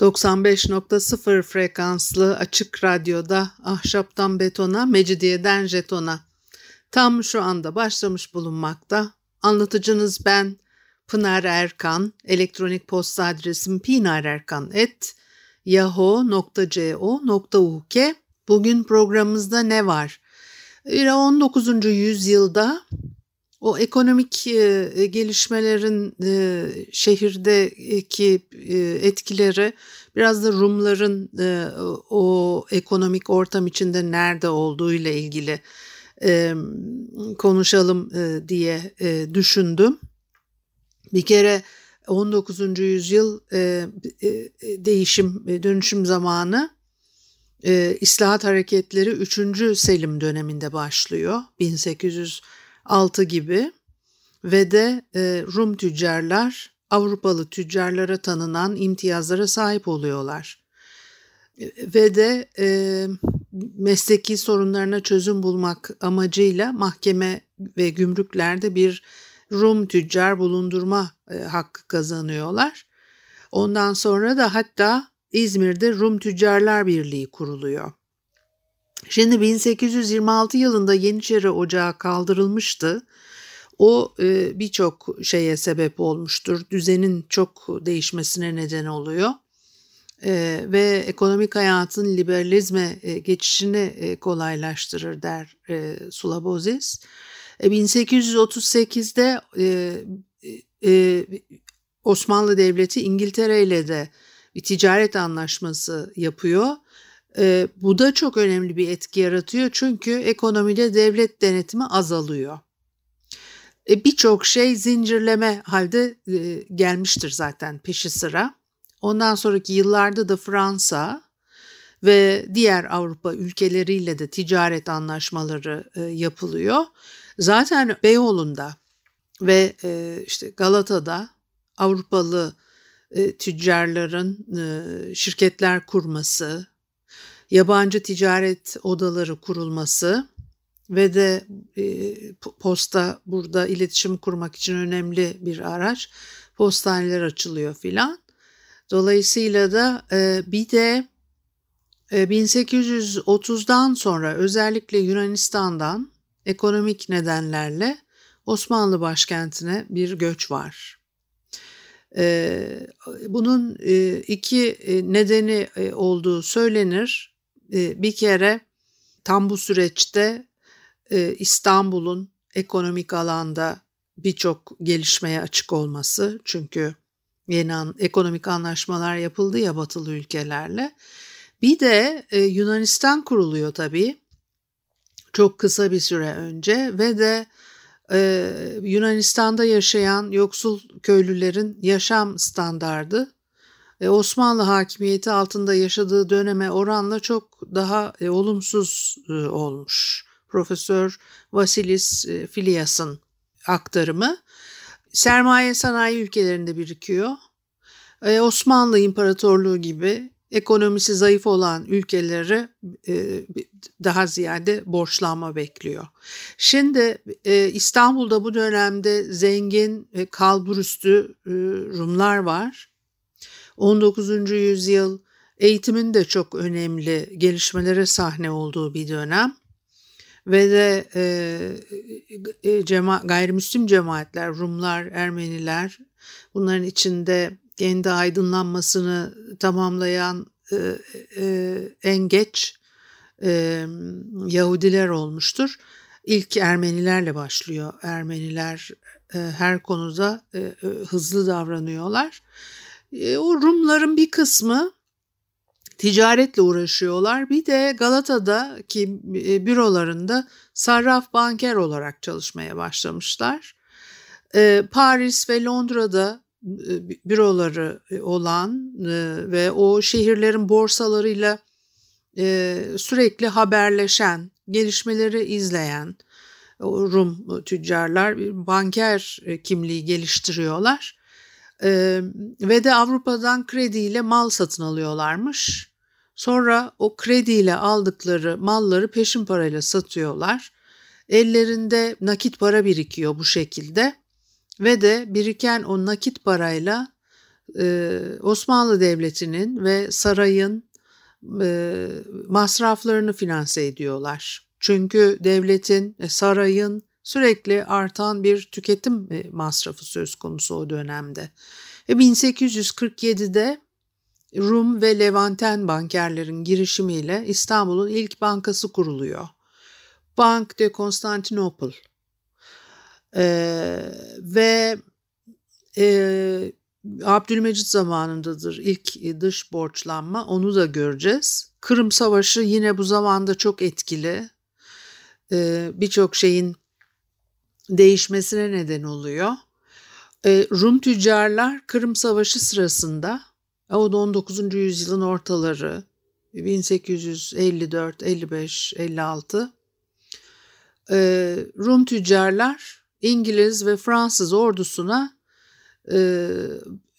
95.0 frekanslı açık radyoda ahşaptan betona, mecidiyeden jetona. Tam şu anda başlamış bulunmakta. Anlatıcınız ben Pınar Erkan. Elektronik posta adresim pinarerkan.yahoo.co.uk Bugün programımızda ne var? 19. yüzyılda o ekonomik e, gelişmelerin şehirdeki etkileri biraz da Rumların o ekonomik ortam içinde nerede olduğu ile ilgili konuşalım diye düşündüm. Bir kere 19. yüzyıl değişim, dönüşüm zamanı İslahat hareketleri 3. Selim döneminde başlıyor. 1800 6 gibi ve de e, Rum tüccarlar Avrupalı tüccarlara tanınan imtiyazlara sahip oluyorlar. Ve de e, mesleki sorunlarına çözüm bulmak amacıyla mahkeme ve gümrüklerde bir Rum tüccar bulundurma e, hakkı kazanıyorlar. Ondan sonra da hatta İzmir'de Rum Tüccarlar Birliği kuruluyor. Şimdi 1826 yılında Yeniçeri Ocağı kaldırılmıştı. O e, birçok şeye sebep olmuştur. Düzenin çok değişmesine neden oluyor. E, ve ekonomik hayatın liberalizme e, geçişini kolaylaştırır der Sulabozis. E, 1838'de e, e, Osmanlı Devleti İngiltere ile de bir ticaret anlaşması yapıyor e, bu da çok önemli bir etki yaratıyor çünkü ekonomide devlet denetimi azalıyor. E, Birçok şey zincirleme halde e, gelmiştir zaten peşi sıra. Ondan sonraki yıllarda da Fransa ve diğer Avrupa ülkeleriyle de ticaret anlaşmaları e, yapılıyor. Zaten Beyoğlu'nda ve e, işte Galata'da Avrupalı e, tüccarların e, şirketler kurması, yabancı ticaret odaları kurulması ve de e, posta burada iletişim kurmak için önemli bir araç. Postaneler açılıyor filan. Dolayısıyla da e, bir de e, 1830'dan sonra özellikle Yunanistan'dan ekonomik nedenlerle Osmanlı başkentine bir göç var. E, bunun e, iki e, nedeni olduğu söylenir. Ee, bir kere tam bu süreçte e, İstanbul'un ekonomik alanda birçok gelişmeye açık olması çünkü yeni an, ekonomik anlaşmalar yapıldı ya batılı ülkelerle. Bir de e, Yunanistan kuruluyor tabii çok kısa bir süre önce ve de e, Yunanistan'da yaşayan yoksul köylülerin yaşam standardı e, Osmanlı hakimiyeti altında yaşadığı döneme oranla çok daha e, olumsuz e, olmuş. Profesör Vasilis Filias'ın aktarımı. Sermaye sanayi ülkelerinde birikiyor. Osmanlı İmparatorluğu gibi ekonomisi zayıf olan ülkeleri daha ziyade borçlanma bekliyor. Şimdi İstanbul'da bu dönemde zengin kalburüstü Rumlar var 19. yüzyıl eğitimin de çok önemli gelişmelere sahne olduğu bir dönem ve de e, e, cema, gayrimüslim cemaatler, Rumlar, Ermeniler bunların içinde kendi aydınlanmasını tamamlayan e, e, en geç e, Yahudiler olmuştur. İlk Ermenilerle başlıyor. Ermeniler e, her konuda e, e, hızlı davranıyorlar e, o Rumların bir kısmı ticaretle uğraşıyorlar. Bir de Galata'daki e, bürolarında sarraf banker olarak çalışmaya başlamışlar. E, Paris ve Londra'da büroları olan ve o şehirlerin borsalarıyla sürekli haberleşen, gelişmeleri izleyen Rum tüccarlar banker kimliği geliştiriyorlar. Ve de Avrupa'dan krediyle mal satın alıyorlarmış. Sonra o krediyle aldıkları malları peşin parayla satıyorlar. Ellerinde nakit para birikiyor bu şekilde ve de biriken o nakit parayla e, Osmanlı Devleti'nin ve sarayın e, masraflarını finanse ediyorlar. Çünkü devletin, e, sarayın sürekli artan bir tüketim e, masrafı söz konusu o dönemde. E, 1847'de Rum ve Levanten bankerlerin girişimiyle İstanbul'un ilk bankası kuruluyor. Bank de Konstantinopol. Ee, ve e, Abdülmecit zamanındadır ilk dış borçlanma onu da göreceğiz. Kırım Savaşı yine bu zamanda çok etkili. Ee, Birçok şeyin değişmesine neden oluyor. Ee, Rum tüccarlar Kırım Savaşı sırasında o da 19. yüzyılın ortaları 1854, 55, 56 Rum tüccarlar İngiliz ve Fransız ordusuna e,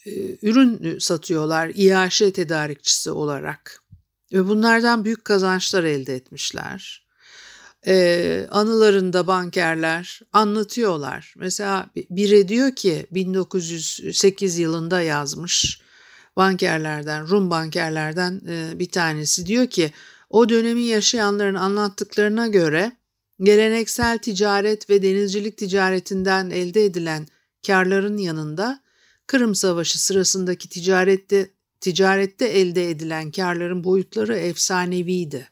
e, ürün satıyorlar iaşe tedarikçisi olarak. Ve bunlardan büyük kazançlar elde etmişler. Ee, anılarında bankerler anlatıyorlar. Mesela biri diyor ki 1908 yılında yazmış bankerlerden, Rum bankerlerden e, bir tanesi diyor ki o dönemi yaşayanların anlattıklarına göre geleneksel ticaret ve denizcilik ticaretinden elde edilen karların yanında Kırım Savaşı sırasındaki ticarette ticarette elde edilen karların boyutları efsaneviydi.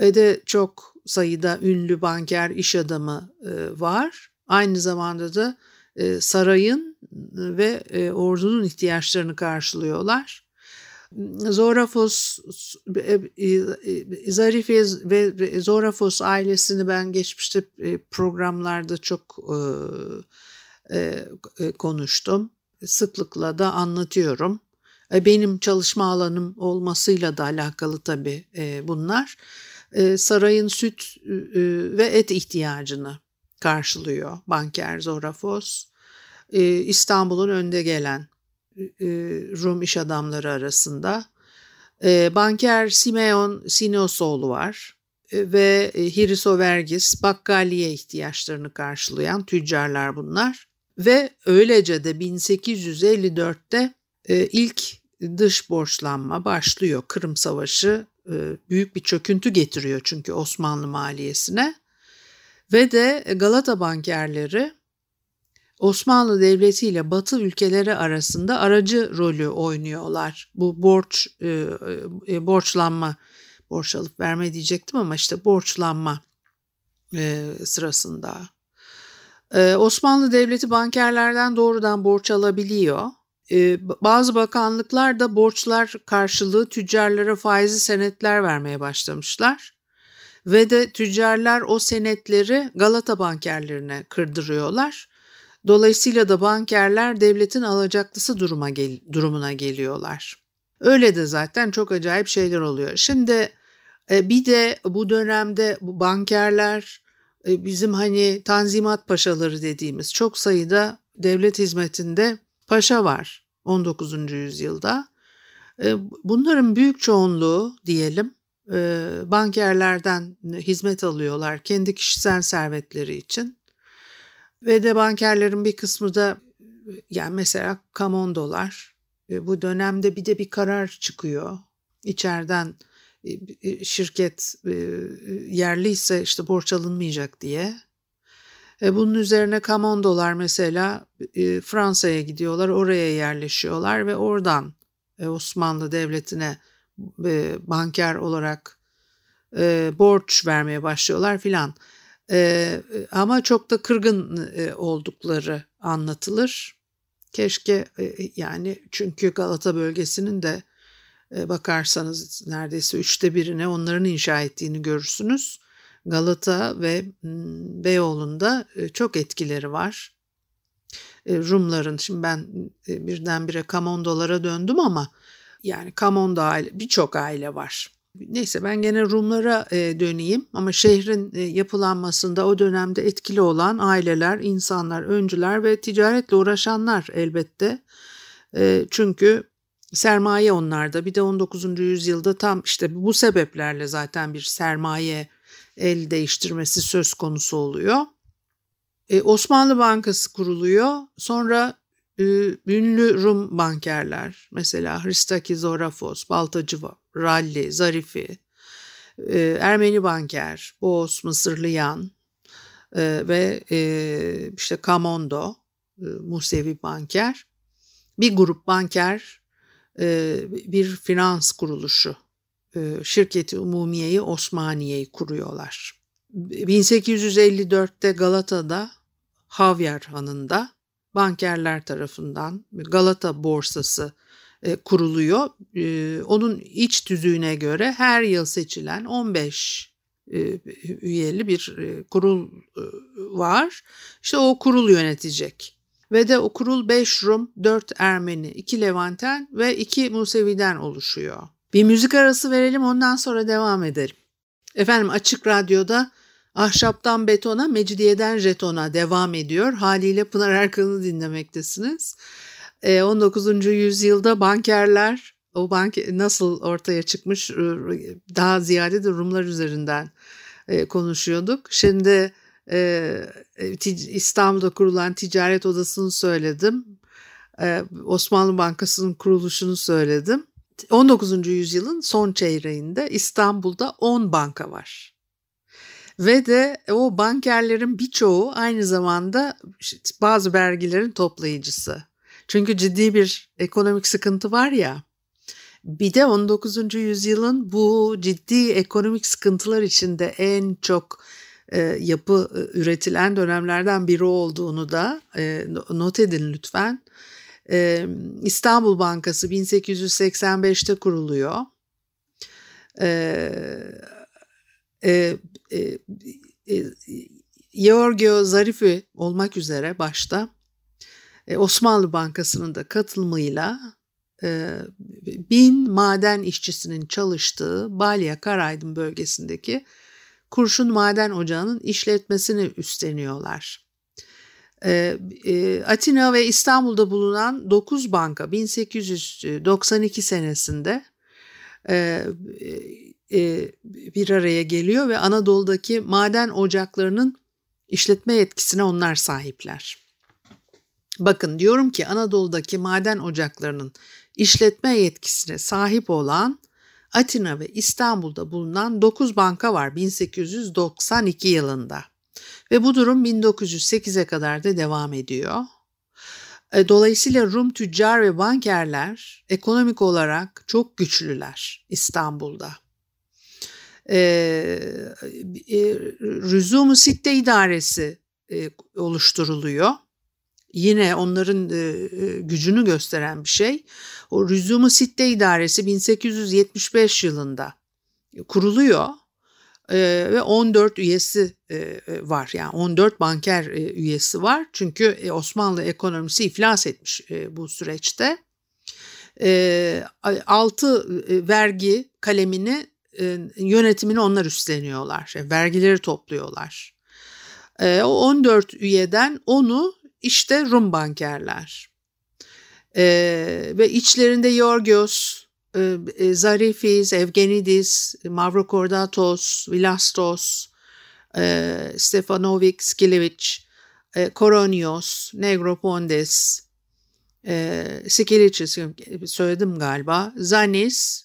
Ve çok sayıda ünlü banker iş adamı e, var. Aynı zamanda da e, sarayın ve e, ordunun ihtiyaçlarını karşılıyorlar. Zorafos Zarif ve Zorafos ailesini ben geçmişte programlarda çok konuştum. Sıklıkla da anlatıyorum. Benim çalışma alanım olmasıyla da alakalı tabii bunlar. Sarayın süt ve et ihtiyacını karşılıyor banker Zorafos. İstanbul'un önde gelen Rum iş adamları arasında. Banker Simeon Sinosoğlu var ve Hirisovergis Bakkaliye ihtiyaçlarını karşılayan tüccarlar bunlar. Ve öylece de 1854'te ilk dış borçlanma başlıyor. Kırım Savaşı büyük bir çöküntü getiriyor çünkü Osmanlı maliyesine. Ve de Galata bankerleri Osmanlı Devleti ile Batı ülkeleri arasında aracı rolü oynuyorlar. Bu borç e, e, borçlanma, borç alıp verme diyecektim ama işte borçlanma e, sırasında. E, Osmanlı Devleti bankerlerden doğrudan borç alabiliyor. Bazı bakanlıklar da borçlar karşılığı tüccarlara faizli senetler vermeye başlamışlar. Ve de tüccarlar o senetleri Galata bankerlerine kırdırıyorlar Dolayısıyla da bankerler devletin alacaklısı duruma gel durumuna geliyorlar. Öyle de zaten çok acayip şeyler oluyor. Şimdi e, bir de bu dönemde bu bankerler e, bizim hani tanzimat paşaları dediğimiz çok sayıda devlet hizmetinde paşa var 19. yüzyılda. E, bunların büyük çoğunluğu diyelim bankerlerden hizmet alıyorlar kendi kişisel servetleri için. Ve de bankerlerin bir kısmı da yani mesela kamondolar. Bu dönemde bir de bir karar çıkıyor. İçeriden e, e, şirket e, yerliyse işte borç alınmayacak diye. Bunun üzerine kamondolar mesela Fransa'ya gidiyorlar, oraya yerleşiyorlar ve oradan Osmanlı Devleti'ne banker olarak borç vermeye başlıyorlar filan. Ama çok da kırgın e, oldukları anlatılır. Keşke e, yani çünkü Galata bölgesinin de e, bakarsanız neredeyse üçte birine onların inşa ettiğini görürsünüz. Galata ve Beyoğlu'nda çok etkileri var. e, Rumların şimdi ben birdenbire Kamondolara döndüm ama yani Kamondo aile birçok aile var. Neyse ben gene Rumlara döneyim ama şehrin yapılanmasında o dönemde etkili olan aileler, insanlar, öncüler ve ticaretle uğraşanlar elbette. Çünkü sermaye onlarda. Bir de 19. yüzyılda tam işte bu sebeplerle zaten bir sermaye el değiştirmesi söz konusu oluyor. E, Osmanlı Bankası kuruluyor. Sonra e, ünlü Rum bankerler mesela Hristaki Zorafos, Baltacı Ralli, Zarifi, e, Ermeni banker, Boğaz, Mısırlıyan e, ve e, işte Kamondo, e, Musevi banker. Bir grup banker e, bir finans kuruluşu, Şirketi Umumiye'yi Osmaniye'yi kuruyorlar. 1854'te Galata'da Havyar Hanı'nda bankerler tarafından Galata borsası e, kuruluyor. E, onun iç tüzüğüne göre her yıl seçilen 15 e, üyeli bir e, kurul e, var. İşte o kurul yönetecek. Ve de o kurul 5 Rum, 4 Ermeni, 2 Levanten ve 2 Musevi'den oluşuyor. Bir müzik arası verelim ondan sonra devam edelim. Efendim Açık Radyo'da Ahşaptan betona, mecidiyeden jetona devam ediyor. Haliyle Pınar Erkan'ı dinlemektesiniz. 19. Ee, yüzyılda bankerler o bank nasıl ortaya çıkmış daha ziyade de Rumlar üzerinden e, konuşuyorduk. Şimdi e, İstanbul'da kurulan ticaret odasını söyledim. E, Osmanlı Bankası'nın kuruluşunu söyledim. 19. yüzyılın son çeyreğinde İstanbul'da 10 banka var. Ve de o bankerlerin birçoğu aynı zamanda bazı vergilerin toplayıcısı. Çünkü ciddi bir ekonomik sıkıntı var ya. Bir de 19. yüzyılın bu ciddi ekonomik sıkıntılar içinde en çok e, yapı e, üretilen dönemlerden biri olduğunu da e, not edin lütfen. İstanbul Bankası 1885'te kuruluyor. E, Georgio Zarifi olmak üzere başta Osmanlı Bankası'nın da katılımıyla bin maden işçisinin çalıştığı Balya Karaydın bölgesindeki Kurşun Maden Ocağı'nın işletmesini üstleniyorlar. E, e, Atina ve İstanbul'da bulunan 9 banka 1892 senesinde e, e, bir araya geliyor ve Anadolu'daki maden ocaklarının işletme yetkisine onlar sahipler. Bakın diyorum ki Anadolu'daki maden ocaklarının işletme yetkisine sahip olan Atina ve İstanbul'da bulunan 9 banka var 1892 yılında. Ve bu durum 1908'e kadar da devam ediyor. E, dolayısıyla Rum tüccar ve bankerler ekonomik olarak çok güçlüler İstanbul'da e, e, Rüzum-u Sitte İdaresi e, oluşturuluyor. Yine onların e, gücünü gösteren bir şey. O Rüzum-u Sitte İdaresi 1875 yılında kuruluyor ve 14 üyesi e, var. Yani 14 banker e, üyesi var. Çünkü e, Osmanlı ekonomisi iflas etmiş e, bu süreçte. E, 6 e, vergi kalemini e, yönetimini onlar üstleniyorlar. Yani vergileri topluyorlar. E, o 14 üyeden onu işte Rum bankerler. E, ve içlerinde Yorgos, e, e, Zarifis, Evgenidis, Mavrokordatos, Vilastos, e, Stefanovic, Skilevich, e, Koronios, Negropondes, e, Skilicis söyledim galiba, Zanis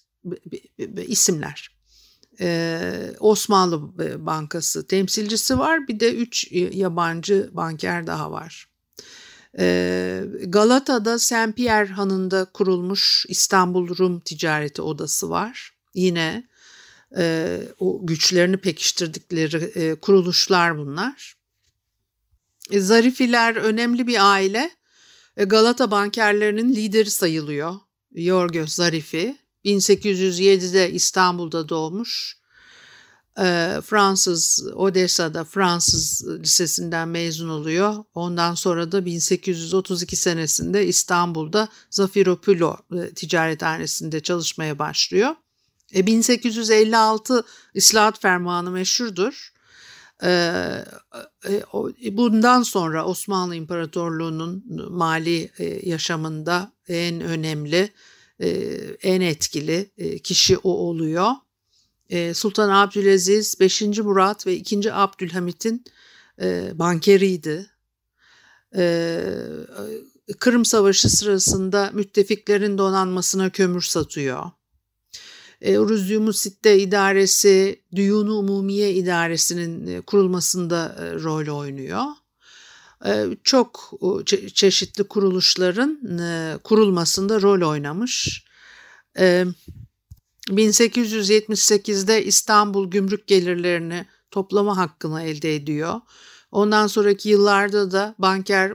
isimler e, Osmanlı Bankası temsilcisi var. Bir de üç yabancı banker daha var. E, Galata'da Saint Pierre Hanı'nda kurulmuş İstanbul Rum Ticareti Odası var. Yine e, o güçlerini pekiştirdikleri e, kuruluşlar bunlar. E, Zarifiler önemli bir aile. Galata bankerlerinin lideri sayılıyor. Yorgos Zarifi 1807'de İstanbul'da doğmuş. Fransız Odessa'da Fransız lisesinden mezun oluyor. Ondan sonra da 1832 senesinde İstanbul'da Zafiropoulos e, ticarethanesinde çalışmaya başlıyor. E, 1856 İslahat Fermanı meşhurdur. E, e, bundan sonra Osmanlı İmparatorluğu'nun mali yaşamında en önemli, en etkili kişi o oluyor. E, Sultan Abdülaziz 5. Murat ve 2. Abdülhamit'in e, bankeriydi. E, Kırım Savaşı sırasında müttefiklerin donanmasına kömür satıyor. E, Uruzyumu Sitte İdaresi, Düyunu Umumiye İdaresi'nin e, kurulmasında rol oynuyor. Çok çe- çeşitli kuruluşların kurulmasında rol oynamış. E, 1878'de İstanbul gümrük gelirlerini toplama hakkını elde ediyor. Ondan sonraki yıllarda da banker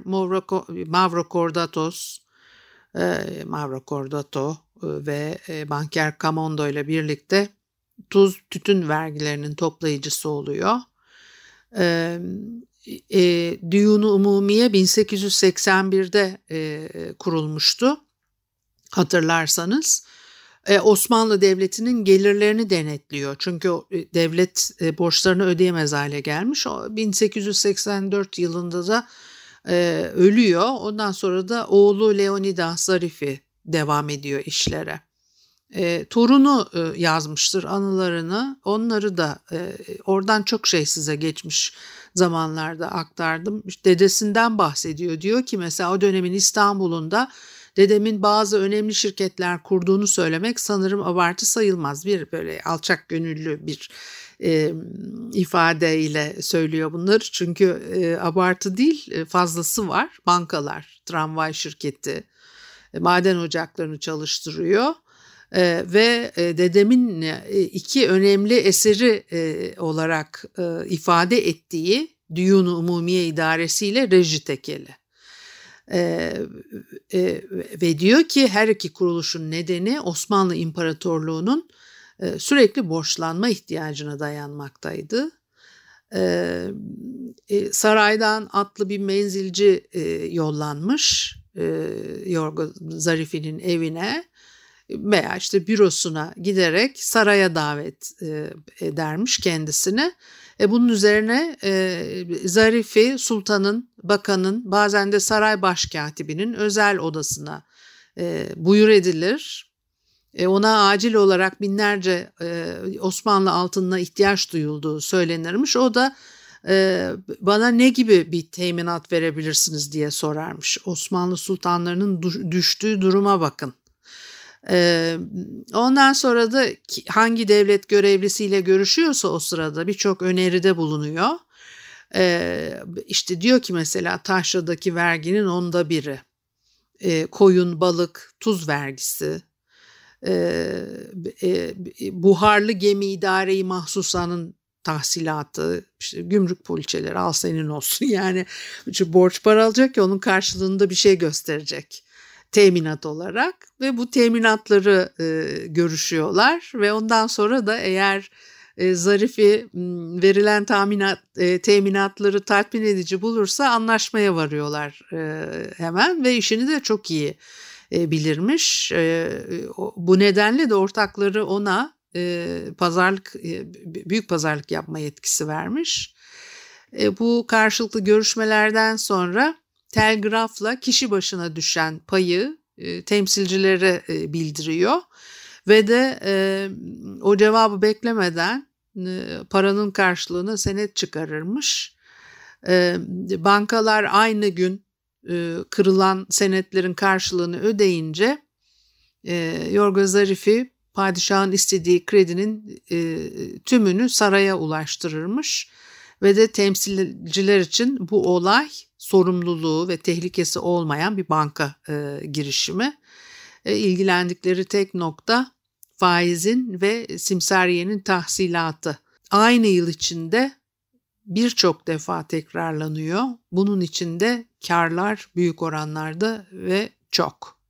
Mavro Cordatos, e, Mavro Cordato e, ve e, banker Camondo ile birlikte tuz tütün vergilerinin toplayıcısı oluyor. E, Düyunu Umumiye 1881'de e, kurulmuştu hatırlarsanız. E, Osmanlı Devleti'nin gelirlerini denetliyor. Çünkü e, devlet e, borçlarını ödeyemez hale gelmiş. 1884 yılında da ölüyor. Ondan sonra da oğlu Leonidas Zarifi devam ediyor işlere. Torunu yazmıştır anılarını. Onları da oradan çok şey size geçmiş zamanlarda aktardım. dedesinden bahsediyor. Diyor ki mesela o dönemin İstanbul'unda dedemin bazı önemli şirketler kurduğunu söylemek sanırım abartı sayılmaz. Bir böyle alçak gönüllü bir e, ifadeyle söylüyor bunları. Çünkü e, abartı değil e, fazlası var. Bankalar, tramvay şirketi, e, maden ocaklarını çalıştırıyor. Ee, ve e, dedemin e, iki önemli eseri e, olarak e, ifade ettiği Düyun-u Umumiye İdaresi ile Reji Tekeli. Ee, e, ve diyor ki her iki kuruluşun nedeni Osmanlı İmparatorluğu'nun e, sürekli borçlanma ihtiyacına dayanmaktaydı. Ee, e, saraydan atlı bir menzilci e, yollanmış e, Yorgo Zarifi'nin evine veya işte bürosuna giderek saraya davet e, edermiş kendisini. E, bunun üzerine e, Zarifi sultanın, bakanın bazen de saray başkatibinin özel odasına e, buyur edilir. E, ona acil olarak binlerce e, Osmanlı altınına ihtiyaç duyulduğu söylenirmiş. O da e, bana ne gibi bir teminat verebilirsiniz diye sorarmış. Osmanlı sultanlarının düştüğü duruma bakın ondan sonra da hangi devlet görevlisiyle görüşüyorsa o sırada birçok öneride bulunuyor. İşte diyor ki mesela taşradaki verginin onda biri. koyun, balık, tuz vergisi. buharlı gemi idareyi mahsusanın tahsilatı, işte gümrük poliçeleri al senin olsun. Yani borç para alacak ki onun karşılığında bir şey gösterecek teminat olarak ve bu teminatları e, görüşüyorlar ve ondan sonra da eğer e, Zarifi verilen tahminat, e, teminatları tatmin edici bulursa anlaşmaya varıyorlar e, hemen ve işini de çok iyi e, bilirmiş. E, bu nedenle de ortakları ona e, pazarlık e, büyük pazarlık yapma yetkisi vermiş. E, bu karşılıklı görüşmelerden sonra telgrafla kişi başına düşen payı e, temsilcilere e, bildiriyor ve de e, o cevabı beklemeden e, paranın karşılığını senet çıkarırmış. E, bankalar aynı gün e, kırılan senetlerin karşılığını ödeyince e, Yorgo Zarifi padişahın istediği kredinin e, tümünü saraya ulaştırırmış ve de temsilciler için bu olay sorumluluğu ve tehlikesi olmayan bir banka e, girişimi. E, ilgilendikleri tek nokta faizin ve simsariyenin tahsilatı. Aynı yıl içinde birçok defa tekrarlanıyor. Bunun içinde karlar büyük oranlarda ve çok.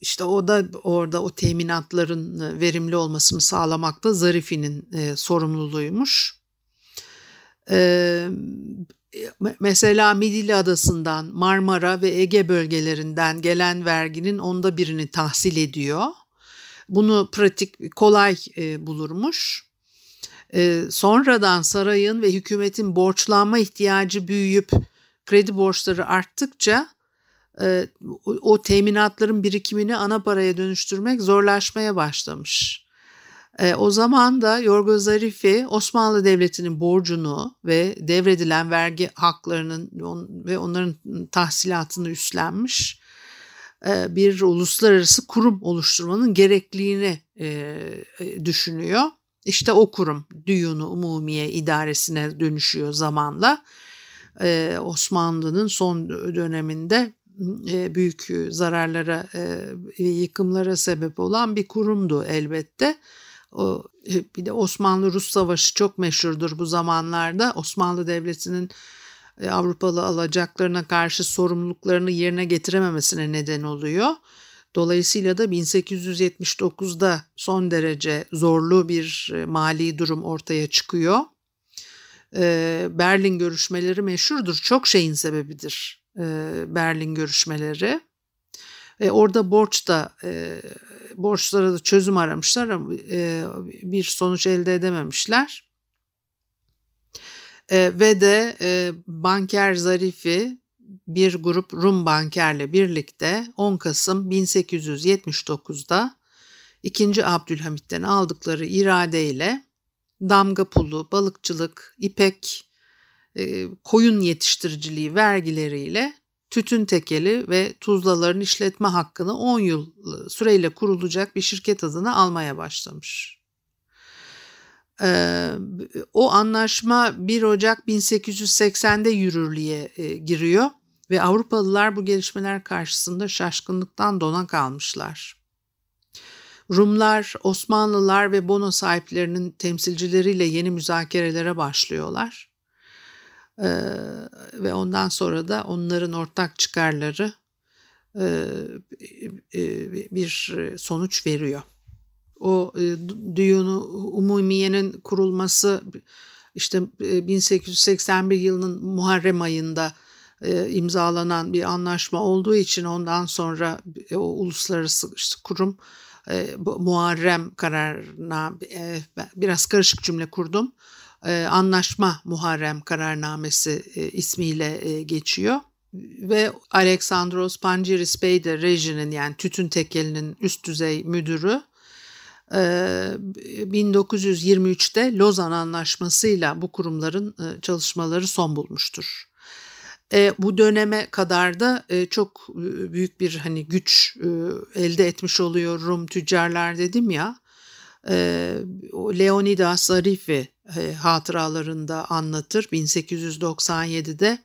işte o da orada o teminatların verimli olmasını sağlamakta Zarifi'nin sorumluluğuymuş. Mesela Midilli Adası'ndan Marmara ve Ege bölgelerinden gelen verginin onda birini tahsil ediyor. Bunu pratik kolay bulurmuş. Sonradan sarayın ve hükümetin borçlanma ihtiyacı büyüyüp kredi borçları arttıkça e, o teminatların birikimini ana paraya dönüştürmek zorlaşmaya başlamış. E, o zaman da Yorgo Zarifi Osmanlı Devleti'nin borcunu ve devredilen vergi haklarının ve onların tahsilatını üstlenmiş e, bir uluslararası kurum oluşturmanın gerekliliğini düşünüyor. İşte o kurum Düyunu Umumiye İdaresi'ne dönüşüyor zamanla. Osmanlı'nın son döneminde e, büyük zararlara ve yıkımlara sebep olan bir kurumdu elbette. E, bir de Osmanlı-Rus Savaşı çok meşhurdur bu zamanlarda. Osmanlı Devleti'nin e, Avrupalı alacaklarına karşı sorumluluklarını yerine getirememesine neden oluyor. Dolayısıyla da 1879'da son derece zorlu bir mali durum ortaya çıkıyor. Berlin görüşmeleri meşhurdur. Çok şeyin sebebidir e, Berlin görüşmeleri. E, orada borç da e, borçlara da çözüm aramışlar ama e, bir sonuç elde edememişler. E, ve de e, banker Zarifi bir grup Rum bankerle birlikte 10 Kasım 1879'da 2. Abdülhamit'ten aldıkları iradeyle damga pulu, balıkçılık, ipek, e, koyun yetiştiriciliği vergileriyle tütün tekeli ve tuzlaların işletme hakkını 10 yıl süreyle kurulacak bir şirket adına almaya başlamış. Ee, o anlaşma 1 Ocak 1880'de yürürlüğe e, giriyor ve Avrupalılar bu gelişmeler karşısında şaşkınlıktan dona kalmışlar. Rumlar, Osmanlılar ve bono sahiplerinin temsilcileriyle yeni müzakerelere başlıyorlar. Ve ondan sonra da onların ortak çıkarları bir sonuç veriyor. O Düyunu Umumiye'nin kurulması işte 1881 yılının Muharrem ayında imzalanan bir anlaşma olduğu için ondan sonra o uluslararası kurum Muharrem kararına biraz karışık cümle kurdum anlaşma Muharrem kararnamesi e, ismiyle e, geçiyor. Ve Alexandros Pangiris Bey de rejinin yani tütün tekelinin üst düzey müdürü 1923'te Lozan Anlaşması'yla bu kurumların çalışmaları son bulmuştur. E, bu döneme kadar da e, çok büyük bir hani güç e, elde etmiş oluyor Rum tüccarlar dedim ya. Leonidas Zarifi e, hatıralarında anlatır. 1897'de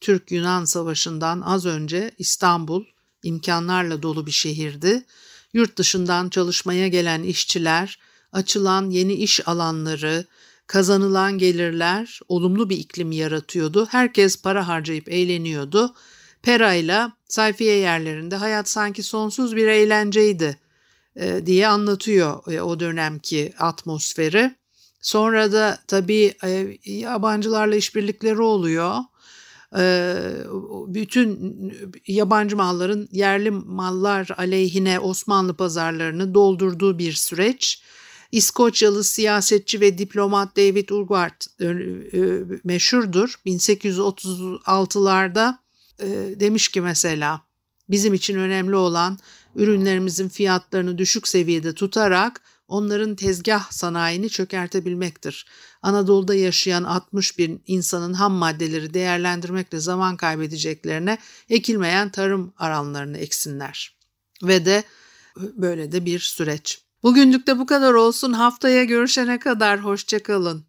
Türk-Yunan Savaşı'ndan az önce İstanbul imkanlarla dolu bir şehirdi. Yurt dışından çalışmaya gelen işçiler, açılan yeni iş alanları, kazanılan gelirler olumlu bir iklim yaratıyordu. Herkes para harcayıp eğleniyordu. Perayla sayfiye yerlerinde hayat sanki sonsuz bir eğlenceydi diye anlatıyor e, o dönemki atmosferi. Sonra da tabii e, yabancılarla işbirlikleri oluyor. E, bütün yabancı malların yerli mallar aleyhine Osmanlı pazarlarını doldurduğu bir süreç. İskoçyalı siyasetçi ve diplomat David Urquhart e, meşhurdur. 1836'larda demiş ki mesela bizim için önemli olan ürünlerimizin fiyatlarını düşük seviyede tutarak onların tezgah sanayini çökertebilmektir. Anadolu'da yaşayan 60 bin insanın ham maddeleri değerlendirmekle zaman kaybedeceklerine ekilmeyen tarım alanlarını eksinler. Ve de böyle de bir süreç. Bugünlük de bu kadar olsun. Haftaya görüşene kadar hoşçakalın.